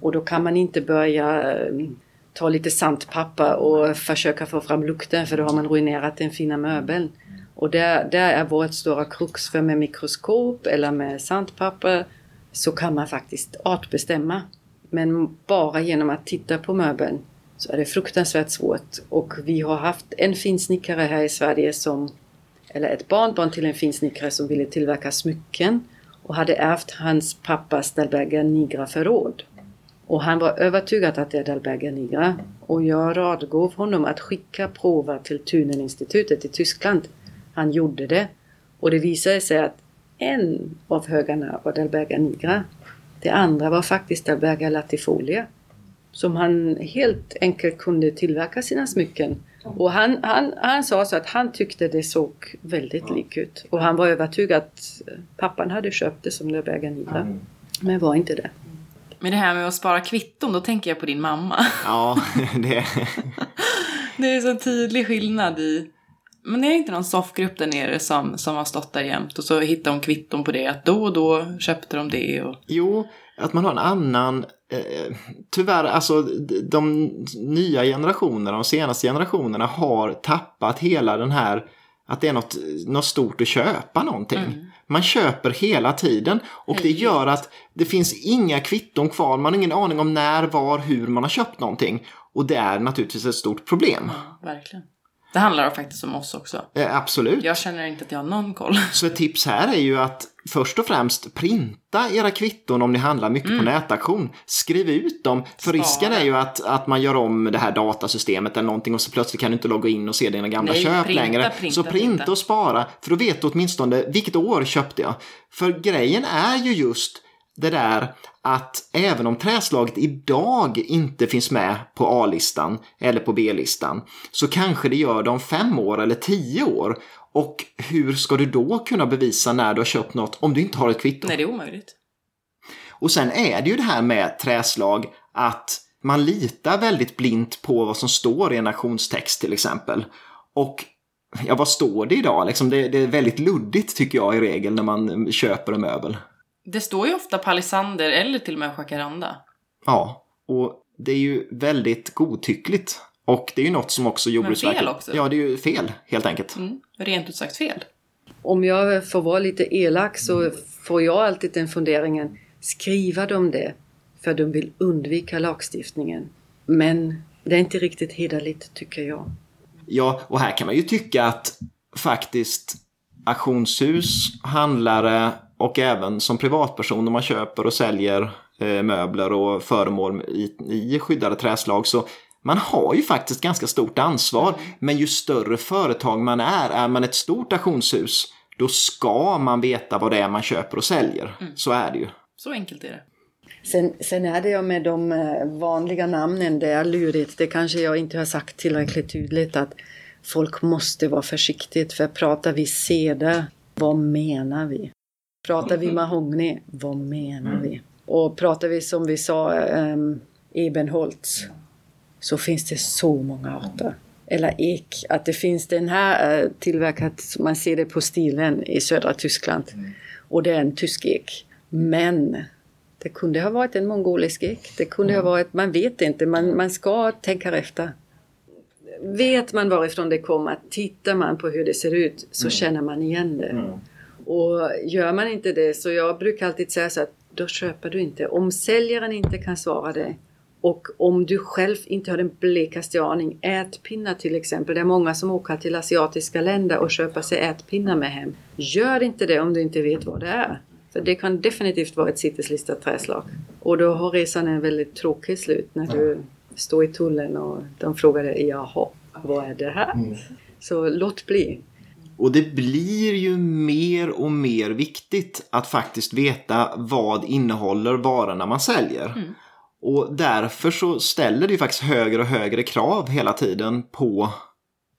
Och då kan man inte börja eh, ta lite sandpapper och försöka få fram lukten för då har man ruinerat den fina möbeln. Och där, där är vårt stora krux för med mikroskop eller med sandpapper så kan man faktiskt artbestämma. Men bara genom att titta på möbeln så är det fruktansvärt svårt. Och vi har haft en finsnickare här i Sverige som eller ett barnbarn till en finsnickare som ville tillverka smycken och hade ärvt hans pappas Dalberga Nigra förråd. Och han var övertygad att det är Dalberger Nigra och jag radgav honom att skicka prover till Thuneninstitutet i Tyskland. Han gjorde det och det visade sig att en av högarna var Dalberga Nigra. Det andra var faktiskt Dalberga Latifolia som han helt enkelt kunde tillverka sina smycken och han, han, han sa så att han tyckte det såg väldigt lik ut. Och han var övertygad att pappan hade köpt det som Löfberga mm. Men var inte det. Men det här med att spara kvitton, då tänker jag på din mamma. Ja, det... det är så tydlig skillnad i... Men det är inte någon soffgrupp där nere som, som har stått där jämt och så hittar hon kvitton på det, att då och då köpte de det och... Jo, att man har en annan Eh, tyvärr, alltså de nya generationerna, de senaste generationerna har tappat hela den här att det är något, något stort att köpa någonting. Mm. Man köper hela tiden och det gör att det finns inga kvitton kvar. Man har ingen aning om när, var, hur man har köpt någonting. Och det är naturligtvis ett stort problem. Ja, verkligen. Det handlar faktiskt om oss också. Eh, absolut. Jag känner inte att jag har någon koll. Så ett tips här är ju att först och främst printa era kvitton om ni handlar mycket mm. på nätauktion. Skriv ut dem, för Spara. risken är ju att, att man gör om det här datasystemet eller någonting och så plötsligt kan du inte logga in och se dina gamla Nej, köp printa, längre. Printa, så printa, printa och spara, för då vet du åtminstone vilket år köpte jag. För grejen är ju just det där att även om träslaget idag inte finns med på A-listan eller på B-listan så kanske det gör det om fem år eller tio år. Och hur ska du då kunna bevisa när du har köpt något om du inte har ett kvitto? Nej, det är omöjligt. Och sen är det ju det här med träslag att man litar väldigt blint på vad som står i en auktionstext till exempel. Och ja, vad står det idag? Liksom det, det är väldigt luddigt tycker jag i regel när man köper en möbel. Det står ju ofta palisander eller till och med jacaranda. Ja, och det är ju väldigt godtyckligt. Och det är ju något som också Jordbruksverket... Men fel också. Ja, det är ju fel helt enkelt. Mm, rent ut sagt fel. Om jag får vara lite elak så får jag alltid den funderingen. Skriva de det för de vill undvika lagstiftningen. Men det är inte riktigt hederligt tycker jag. Ja, och här kan man ju tycka att faktiskt auktionshus, handlare och även som privatperson om man köper och säljer eh, möbler och föremål i, i skyddade träslag så man har ju faktiskt ganska stort ansvar. Men ju större företag man är, är man ett stort auktionshus, då ska man veta vad det är man köper och säljer. Mm. Så är det ju. Så enkelt är det. Sen, sen är det ju med de eh, vanliga namnen, det är lurigt. Det kanske jag inte har sagt tillräckligt tydligt att folk måste vara försiktigt för pratar vi seda, vad menar vi? Pratar vi mahogny, vad menar vi? Och pratar vi som vi sa um, ebenholts så finns det så många arter. Eller ek, att det finns den här uh, tillverkat, man ser det på stilen i södra Tyskland. Och det är en tysk ek. Men det kunde ha varit en mongolisk ek. Det kunde ha varit, man vet inte, man, man ska tänka efter. Vet man varifrån det kommer, tittar man på hur det ser ut så mm. känner man igen det. Och gör man inte det så jag brukar alltid säga så att då köper du inte. Om säljaren inte kan svara det och om du själv inte har den blekaste aning, ätpinnar till exempel. Det är många som åker till asiatiska länder och köper sig ätpinnar med hem. Gör inte det om du inte vet vad det är. För det kan definitivt vara ett sitteslistat träslag. Och då har resan en väldigt tråkig slut när du står i tullen och de frågar dig, jaha, vad är det här? Mm. Så låt bli. Och det blir ju mer och mer viktigt att faktiskt veta vad innehåller varorna man säljer. Mm. Och därför så ställer det faktiskt högre och högre krav hela tiden på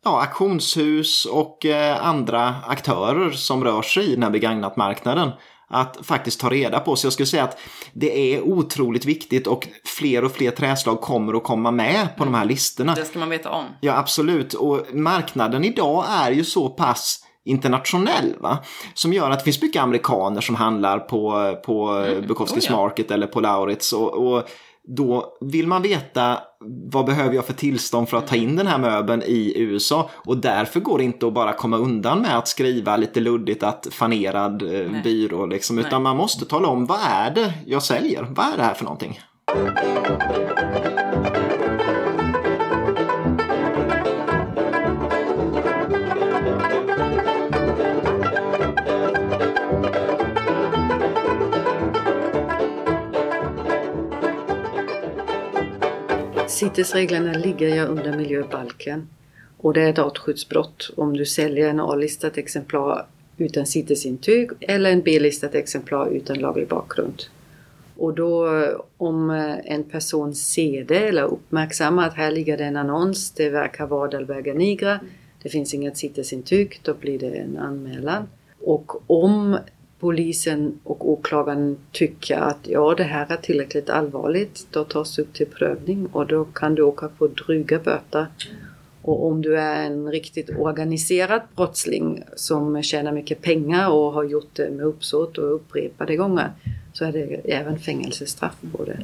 ja, auktionshus och eh, andra aktörer som rör sig i den här begagnatmarknaden att faktiskt ta reda på. Så jag skulle säga att det är otroligt viktigt och fler och fler träslag kommer att komma med på de här listorna. Det ska man veta om. Ja, absolut. Och marknaden idag är ju så pass internationell. Va? Som gör att det finns mycket amerikaner som handlar på, på mm. Bukowskis oh, ja. Market eller på Lauritz. Och, och då vill man veta vad behöver jag för tillstånd för att ta in den här möbeln i USA och därför går det inte att bara komma undan med att skriva lite luddigt att fanerad eh, byrå liksom, utan Nej. man måste tala om vad är det jag säljer? Vad är det här för någonting? CITES-reglerna ligger ju under miljöbalken och det är ett artskyddsbrott om du säljer en A-listat exemplar utan CITES-intyg eller en B-listat exemplar utan laglig bakgrund. Och då om eh, en person ser det eller uppmärksammar att här ligger det en annons, det verkar vara Dalberga nigra, det finns inget CITES-intyg, då blir det en anmälan. Och om polisen och åklagaren tycker att ja, det här är tillräckligt allvarligt, då tas det upp till prövning och då kan du åka på dryga böter. Och om du är en riktigt organiserad brottsling som tjänar mycket pengar och har gjort det med uppsåt och upprepade gånger så är det även fängelsestraff på det.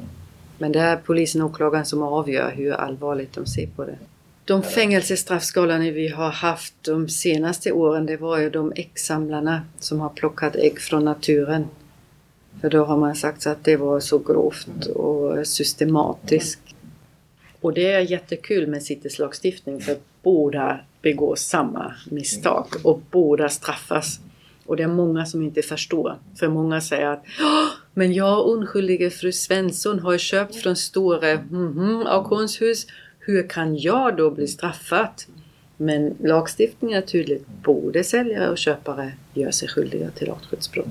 Men det är polisen och åklagaren som avgör hur allvarligt de ser på det. De fängelsestraffskalorna vi har haft de senaste åren det var ju de äggsamlarna som har plockat ägg från naturen. För då har man sagt att det var så grovt och systematiskt. Och det är jättekul med citeslagstiftning för båda begår samma misstag och båda straffas. Och det är många som inte förstår. För många säger att men jag oskyldige fru Svensson har köpt från stora mm -hmm, auktionshus. Hur kan jag då bli straffad? Men lagstiftningen är tydligt. Både säljare och köpare gör sig skyldiga till artskyddsbrott.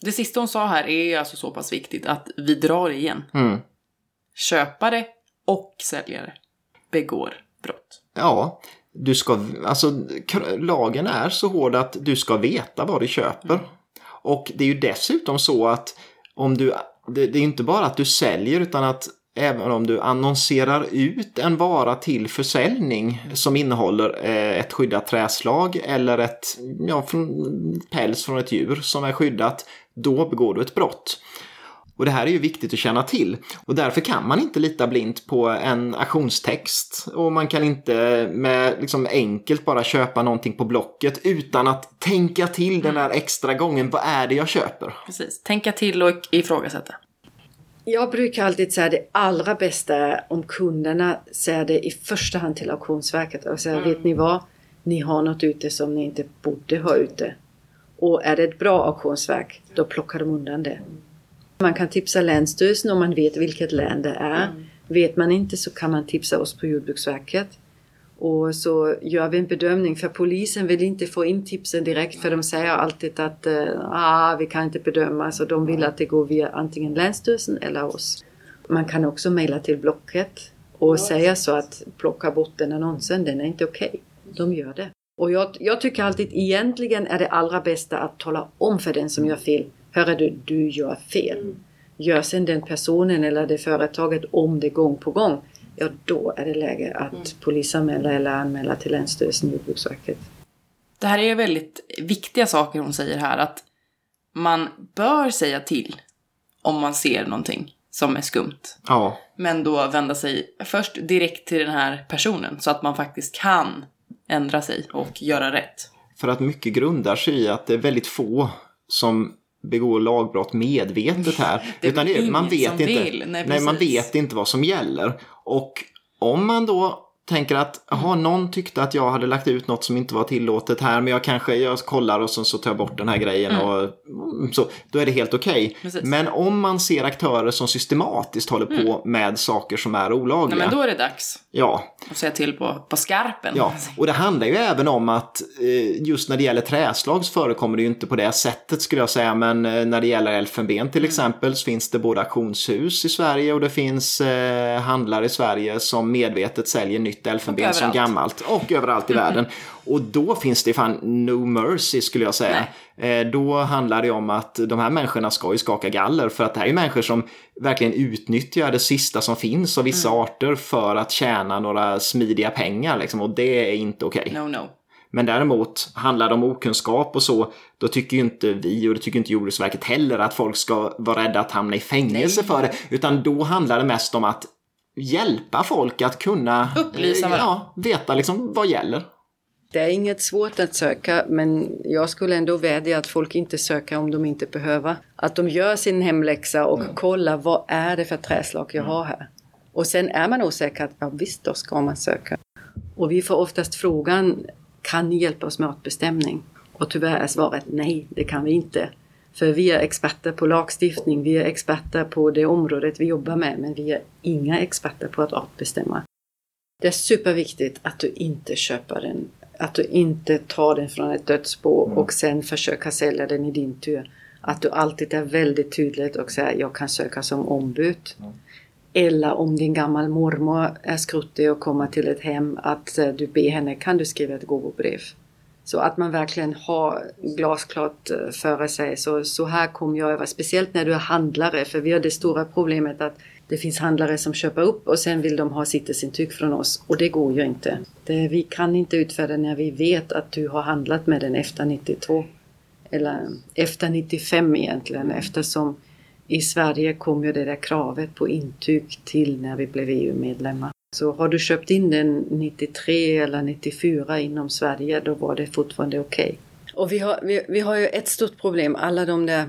Det sista hon sa här är alltså så pass viktigt att vi drar igen. Mm. Köpare och säljare begår brott. Ja, du ska, alltså lagen är så hård att du ska veta vad du köper. Mm. Och det är ju dessutom så att om du, det, det är inte bara att du säljer utan att även om du annonserar ut en vara till försäljning som innehåller eh, ett skyddat träslag eller ett ja, päls från ett djur som är skyddat, då begår du ett brott. Och det här är ju viktigt att känna till. Och därför kan man inte lita blint på en auktionstext. Och man kan inte med liksom enkelt bara köpa någonting på Blocket utan att tänka till den här extra gången. Vad är det jag köper? Precis, tänka till och ifrågasätta. Jag brukar alltid säga det allra bästa om kunderna säger det i första hand till Auktionsverket och säger mm. vet ni vad? Ni har något ute som ni inte borde ha ute. Och är det ett bra auktionsverk, då plockar de undan det. Man kan tipsa Länsstyrelsen om man vet vilket län det är. Mm. Vet man inte så kan man tipsa oss på Jordbruksverket. Och så gör vi en bedömning för polisen vill inte få in tipsen direkt för de säger alltid att uh, ah, vi kan inte bedöma så de vill att det går via antingen Länsstyrelsen eller oss. Man kan också mejla till Blocket och säga så att plocka bort den annonsen, den är inte okej. Okay. De gör det. Och jag, jag, tycker alltid egentligen är det allra bästa att tala om för den som gör fel. Hörru du, du gör fel. Gör sen den personen eller det företaget om det gång på gång ja då är det läge att mm. polisanmäla eller anmäla till Länsstyrelsen Jordbruksverket. Det här är väldigt viktiga saker hon säger här. Att man bör säga till om man ser någonting som är skumt. Ja. Men då vända sig först direkt till den här personen så att man faktiskt kan ändra sig och göra rätt. För att mycket grundar sig i att det är väldigt få som begår lagbrott medvetet här. Det Utan det, man vet inte, vill. Nej, nej, man vet inte vad som gäller. Och om man då tänker att aha, någon tyckte att jag hade lagt ut något som inte var tillåtet här men jag kanske jag kollar och så, så tar jag bort den här grejen mm. och så, då är det helt okej. Okay. Men om man ser aktörer som systematiskt håller mm. på med saker som är olagliga. Nej, men då är det dags. Ja. Att säga till på, på skarpen. Ja, och det handlar ju även om att eh, just när det gäller träslag så förekommer det ju inte på det sättet skulle jag säga men eh, när det gäller elfenben till mm. exempel så finns det både auktionshus i Sverige och det finns eh, handlare i Sverige som medvetet säljer nytt nytt elfenben som gammalt. Och överallt i mm. världen. Och då finns det fan no mercy skulle jag säga. Eh, då handlar det om att de här människorna ska ju skaka galler för att det här är människor som verkligen utnyttjar det sista som finns av vissa mm. arter för att tjäna några smidiga pengar liksom, och det är inte okej. Okay. No, no. Men däremot handlar det om okunskap och så, då tycker ju inte vi och det tycker inte Jordbruksverket heller att folk ska vara rädda att hamna i fängelse Nej. för det. Utan då handlar det mest om att hjälpa folk att kunna Upplysa eh, ja, veta liksom vad gäller. Det är inget svårt att söka men jag skulle ändå vädja att folk inte söker om de inte behöver. Att de gör sin hemläxa och mm. kollar vad är det för träslag jag har här. Och sen är man osäker, ja visst då ska man söka. Och vi får oftast frågan, kan ni hjälpa oss med artbestämning? Och tyvärr är svaret nej, det kan vi inte. För vi är experter på lagstiftning, vi är experter på det området vi jobbar med, men vi är inga experter på att artbestämma. Det är superviktigt att du inte köper den, att du inte tar den från ett dödsbo mm. och sen försöker sälja den i din tur. Att du alltid är väldigt tydlig och säger jag kan söka som ombud. Mm. Eller om din gammal mormor är skruttig och kommer till ett hem att eh, du ber henne kan du skriva ett gåvobrev. Så att man verkligen har glasklart eh, före sig. Så, så här kommer jag över. Speciellt när du är handlare. För vi har det stora problemet att det finns handlare som köper upp och sen vill de ha sittesintyg från oss. Och det går ju inte. Det, vi kan inte utfärda när vi vet att du har handlat med den efter 92. Eller efter 95 egentligen eftersom i Sverige kom ju det där kravet på intyg till när vi blev EU-medlemmar. Så har du köpt in den 93 eller 94 inom Sverige då var det fortfarande okej. Okay. Och vi har, vi, vi har ju ett stort problem, alla de där,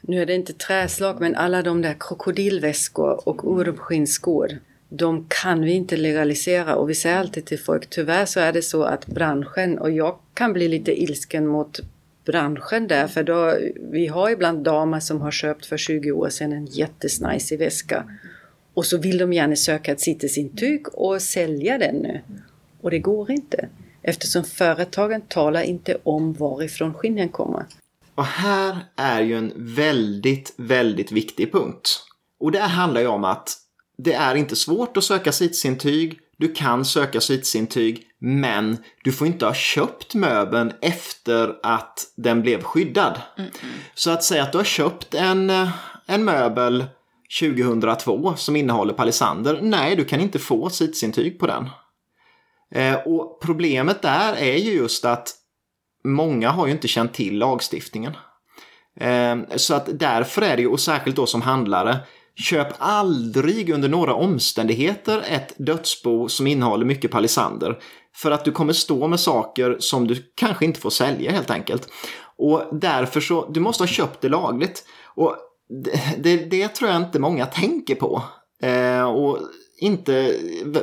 nu är det inte träslag, men alla de där krokodilväskor och ormskinnskor. de kan vi inte legalisera och vi säger alltid till folk, tyvärr så är det så att branschen, och jag kan bli lite ilsken mot branschen där, för då, vi har ibland damer som har köpt för 20 år sedan en jättesnajsig väska och så vill de gärna söka ett sittesintyg och sälja den nu. Och det går inte eftersom företagen talar inte om varifrån skinnen kommer. Och här är ju en väldigt, väldigt viktig punkt. Och det handlar ju om att det är inte svårt att söka sitsintyg. Du kan söka sitsintyg, men du får inte ha köpt möbeln efter att den blev skyddad. Mm -mm. Så att säga att du har köpt en, en möbel 2002 som innehåller palisander. Nej, du kan inte få sitsintyg på den. Eh, och problemet där är ju just att många har ju inte känt till lagstiftningen. Eh, så att därför är det ju, och särskilt då som handlare, köp aldrig under några omständigheter ett dödsbo som innehåller mycket palisander. För att du kommer stå med saker som du kanske inte får sälja helt enkelt. Och därför så, du måste ha köpt det lagligt. Och det, det, det tror jag inte många tänker på. Eh, och inte,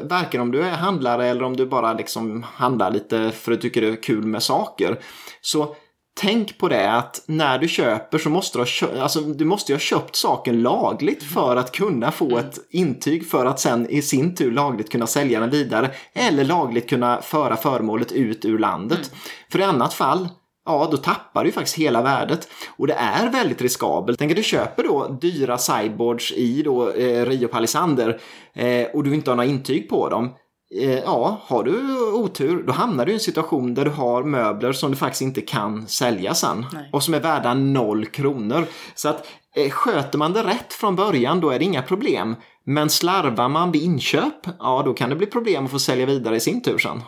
varken om du är handlare eller om du bara liksom handlar lite för att du tycker det är kul med saker. Så tänk på det att när du köper så måste du ha, alltså, du måste ha köpt saken lagligt för att kunna få mm. ett intyg för att sen i sin tur lagligt kunna sälja den vidare eller lagligt kunna föra föremålet ut ur landet. Mm. För i annat fall ja då tappar du faktiskt hela värdet. Och det är väldigt riskabelt. Tänk att du köper då dyra sideboards i då eh, Rio Palisander eh, och du inte har några intyg på dem. Eh, ja, har du otur då hamnar du i en situation där du har möbler som du faktiskt inte kan sälja sen. Nej. Och som är värda noll kronor. Så att eh, sköter man det rätt från början då är det inga problem. Men slarvar man vid inköp, ja då kan det bli problem att få sälja vidare i sin tur sen.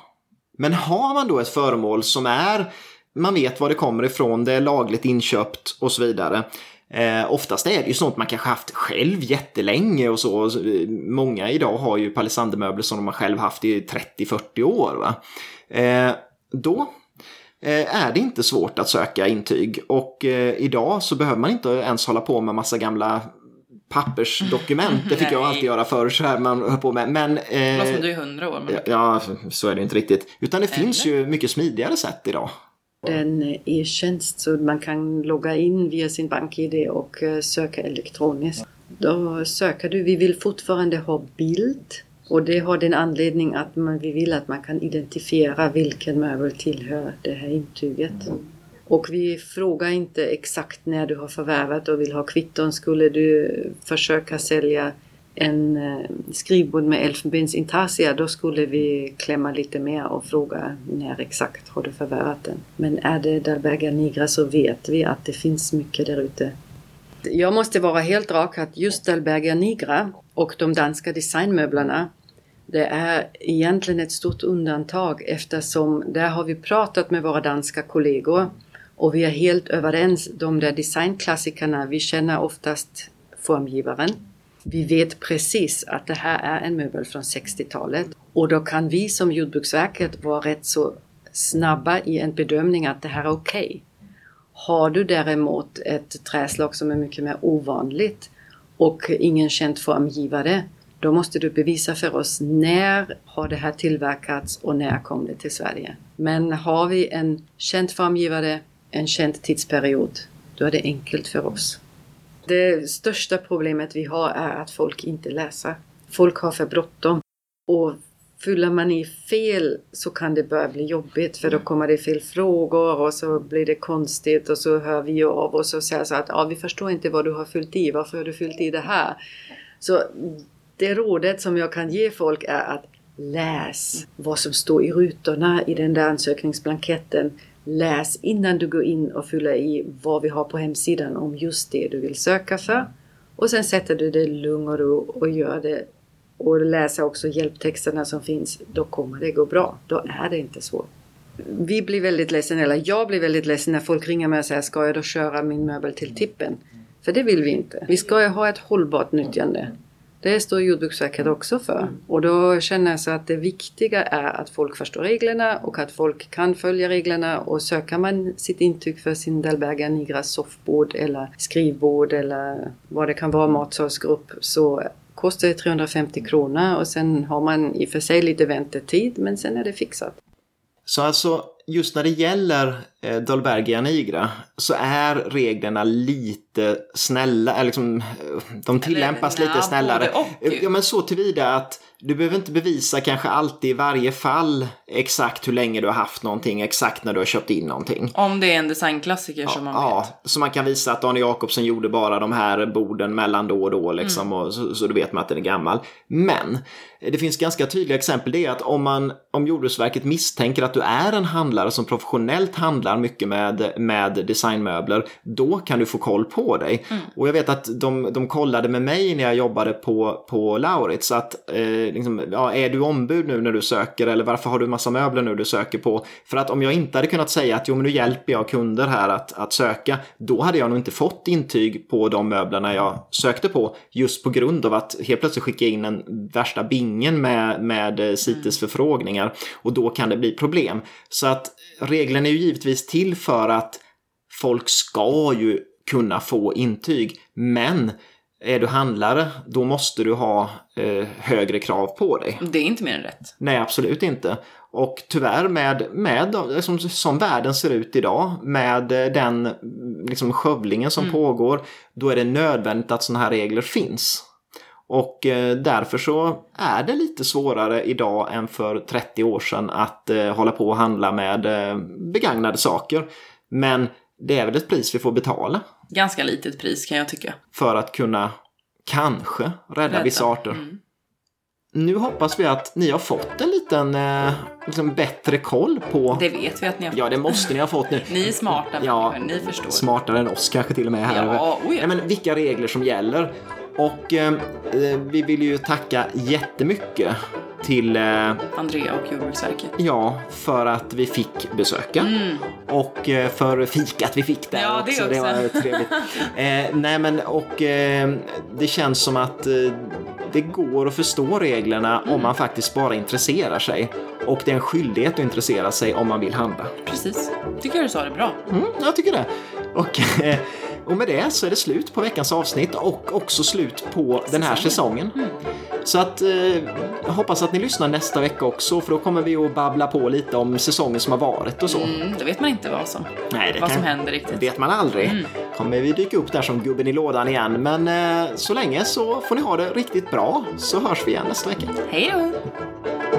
Men har man då ett föremål som är man vet var det kommer ifrån, det är lagligt inköpt och så vidare. Eh, oftast är det ju sånt man kanske haft själv jättelänge och så. Många idag har ju palisandermöbler som de har själv haft i 30-40 år. Eh, då eh, är det inte svårt att söka intyg och eh, idag så behöver man inte ens hålla på med massa gamla pappersdokument. Det fick jag alltid göra förr så här man höll på med. Men, eh, du är hundra år. Men... Ja, så är det inte riktigt. Utan det Eller? finns ju mycket smidigare sätt idag. En eh, e-tjänst så man kan logga in via sin bank-id och eh, söka elektroniskt. Då söker du, vi vill fortfarande ha bild och det har den anledning att man, vi vill att man kan identifiera vilken möbel tillhör det här intyget. Och vi frågar inte exakt när du har förvärvat och vill ha kvitton. Skulle du försöka sälja en eh, skrivbord med elfenbensintarsia då skulle vi klämma lite mer och fråga när exakt har du förvärvat den. Men är det Dalberga Nigra så vet vi att det finns mycket där ute. Jag måste vara helt rak att just Dalberga Nigra och de danska designmöblerna det är egentligen ett stort undantag eftersom där har vi pratat med våra danska kollegor och vi är helt överens. De där designklassikerna, vi känner oftast formgivaren vi vet precis att det här är en möbel från 60-talet och då kan vi som Jordbruksverket vara rätt så snabba i en bedömning att det här är okej. Okay. Har du däremot ett träslag som är mycket mer ovanligt och ingen känd formgivare, då måste du bevisa för oss när har det här tillverkats och när kom det till Sverige. Men har vi en känd formgivare, en känd tidsperiod, då är det enkelt för oss. Det största problemet vi har är att folk inte läser. Folk har för bråttom. Och fyller man i fel så kan det börja bli jobbigt för då kommer det fel frågor och så blir det konstigt och så hör vi av oss och säger så att ja, vi förstår inte vad du har fyllt i. Varför har du fyllt i det här? Så det rådet som jag kan ge folk är att läs vad som står i rutorna i den där ansökningsblanketten. Läs innan du går in och fyller i vad vi har på hemsidan om just det du vill söka för. Och sen sätter du det lugn och ro och gör det och läser också hjälptexterna som finns. Då kommer det gå bra. Då är det inte svårt. Vi blir väldigt ledsen, eller jag blir väldigt ledsen när folk ringer mig och säger ska jag då köra min möbel till tippen? För det vill vi inte. Vi ska ju ha ett hållbart nyttjande. Det står Jordbruksverket också för. Mm. Och då känner jag så att det viktiga är att folk förstår reglerna och att folk kan följa reglerna. Och söker man sitt intyg för sin Dalberga Nigra soffbord eller skrivbord eller vad det kan vara, matsalsgrupp, så kostar det 350 kronor och sen har man i och för sig lite väntetid men sen är det fixat. Så alltså just när det gäller Dolbergia nigra så är reglerna lite snälla, liksom, eh, de tillämpas Eller, lite snällare. Ja men så tillvida att du behöver inte bevisa kanske alltid i varje fall exakt hur länge du har haft någonting, exakt när du har köpt in någonting. Om det är en designklassiker ja, som man vet. Ja, så man kan visa att Arne Jacobsen gjorde bara de här borden mellan då och då liksom, mm. och så, så då vet man att den är gammal. Men det finns ganska tydliga exempel. Det är att om, man, om Jordbruksverket misstänker att du är en handlare som professionellt handlar mycket med, med designmöbler, då kan du få koll på dig. Mm. Och jag vet att de, de kollade med mig när jag jobbade på, på Lauritz att eh, liksom, ja, är du ombud nu när du söker eller varför har du massa möbler nu du söker på? För att om jag inte hade kunnat säga att jo men nu hjälper jag kunder här att, att söka, då hade jag nog inte fått intyg på de möblerna jag sökte på just på grund av att helt plötsligt skicka in en värsta bing ingen med, med eh, CITES mm. förfrågningar och då kan det bli problem. Så att reglerna är ju givetvis till för att folk ska ju kunna få intyg, men är du handlare, då måste du ha eh, högre krav på dig. Det är inte mer än rätt. Nej, absolut inte. Och tyvärr med, med som, som världen ser ut idag, med eh, den liksom, skövlingen som mm. pågår, då är det nödvändigt att sådana här regler finns. Och eh, därför så är det lite svårare idag än för 30 år sedan att eh, hålla på och handla med eh, begagnade saker. Men det är väl ett pris vi får betala. Ganska litet pris kan jag tycka. För att kunna kanske rädda, rädda. vissa arter. Mm. Nu hoppas vi att ni har fått en liten liksom, bättre koll på... Det vet vi att ni har fått. Ja, det måste ni ha fått nu. ni är smarta, ja, ni förstår. Smartare än oss kanske till och med här. Ja, oh ja. Nej, men vilka regler som gäller. Och eh, vi vill ju tacka jättemycket till eh, Andrea och Jordbruksverket. Ja, för att vi fick besöka. Mm. Och eh, för fikat vi fick där ja, också. Det, också. det var trevligt. eh, nej men och eh, det känns som att eh, det går att förstå reglerna mm. om man faktiskt bara intresserar sig. Och det är en skyldighet att intressera sig om man vill handla. Precis. Tycker jag du sa det bra. Mm, jag tycker det. Och eh, och med det så är det slut på veckans avsnitt och också slut på den här säsongen. Mm. Så att eh, jag hoppas att ni lyssnar nästa vecka också för då kommer vi att babbla på lite om säsongen som har varit och så. Mm, då vet man inte vad som, Nej, vad kan, som händer riktigt. vet man aldrig. Mm. Kommer vi dyka upp där som gubben i lådan igen men eh, så länge så får ni ha det riktigt bra så hörs vi igen nästa vecka. Hej då!